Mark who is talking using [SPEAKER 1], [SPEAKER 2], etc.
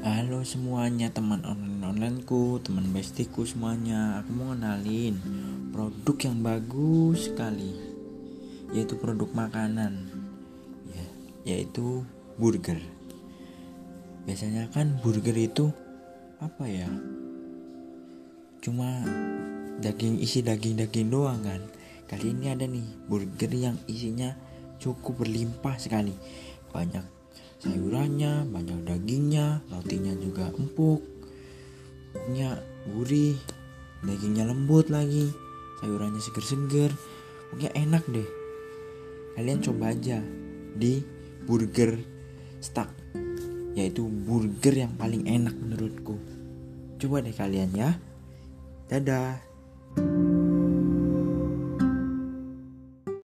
[SPEAKER 1] Halo semuanya teman online-onlineku, teman bestiku semuanya. Aku mau kenalin produk yang bagus sekali Yaitu produk makanan. Ya, Yaitu burger. Biasanya kan burger itu Apa ya? Cuma daging isi daging-daging doang kan. Kali ini ada nih burger yang isinya cukup berlimpah sekali. Banyak sayurannya banyak dagingnya empuk punya gurih dagingnya lembut lagi sayurannya seger-seger pokoknya enak deh. Kalian coba aja di burger stuck yaitu burger yang paling enak menurutku. Coba deh kalian ya. Dadah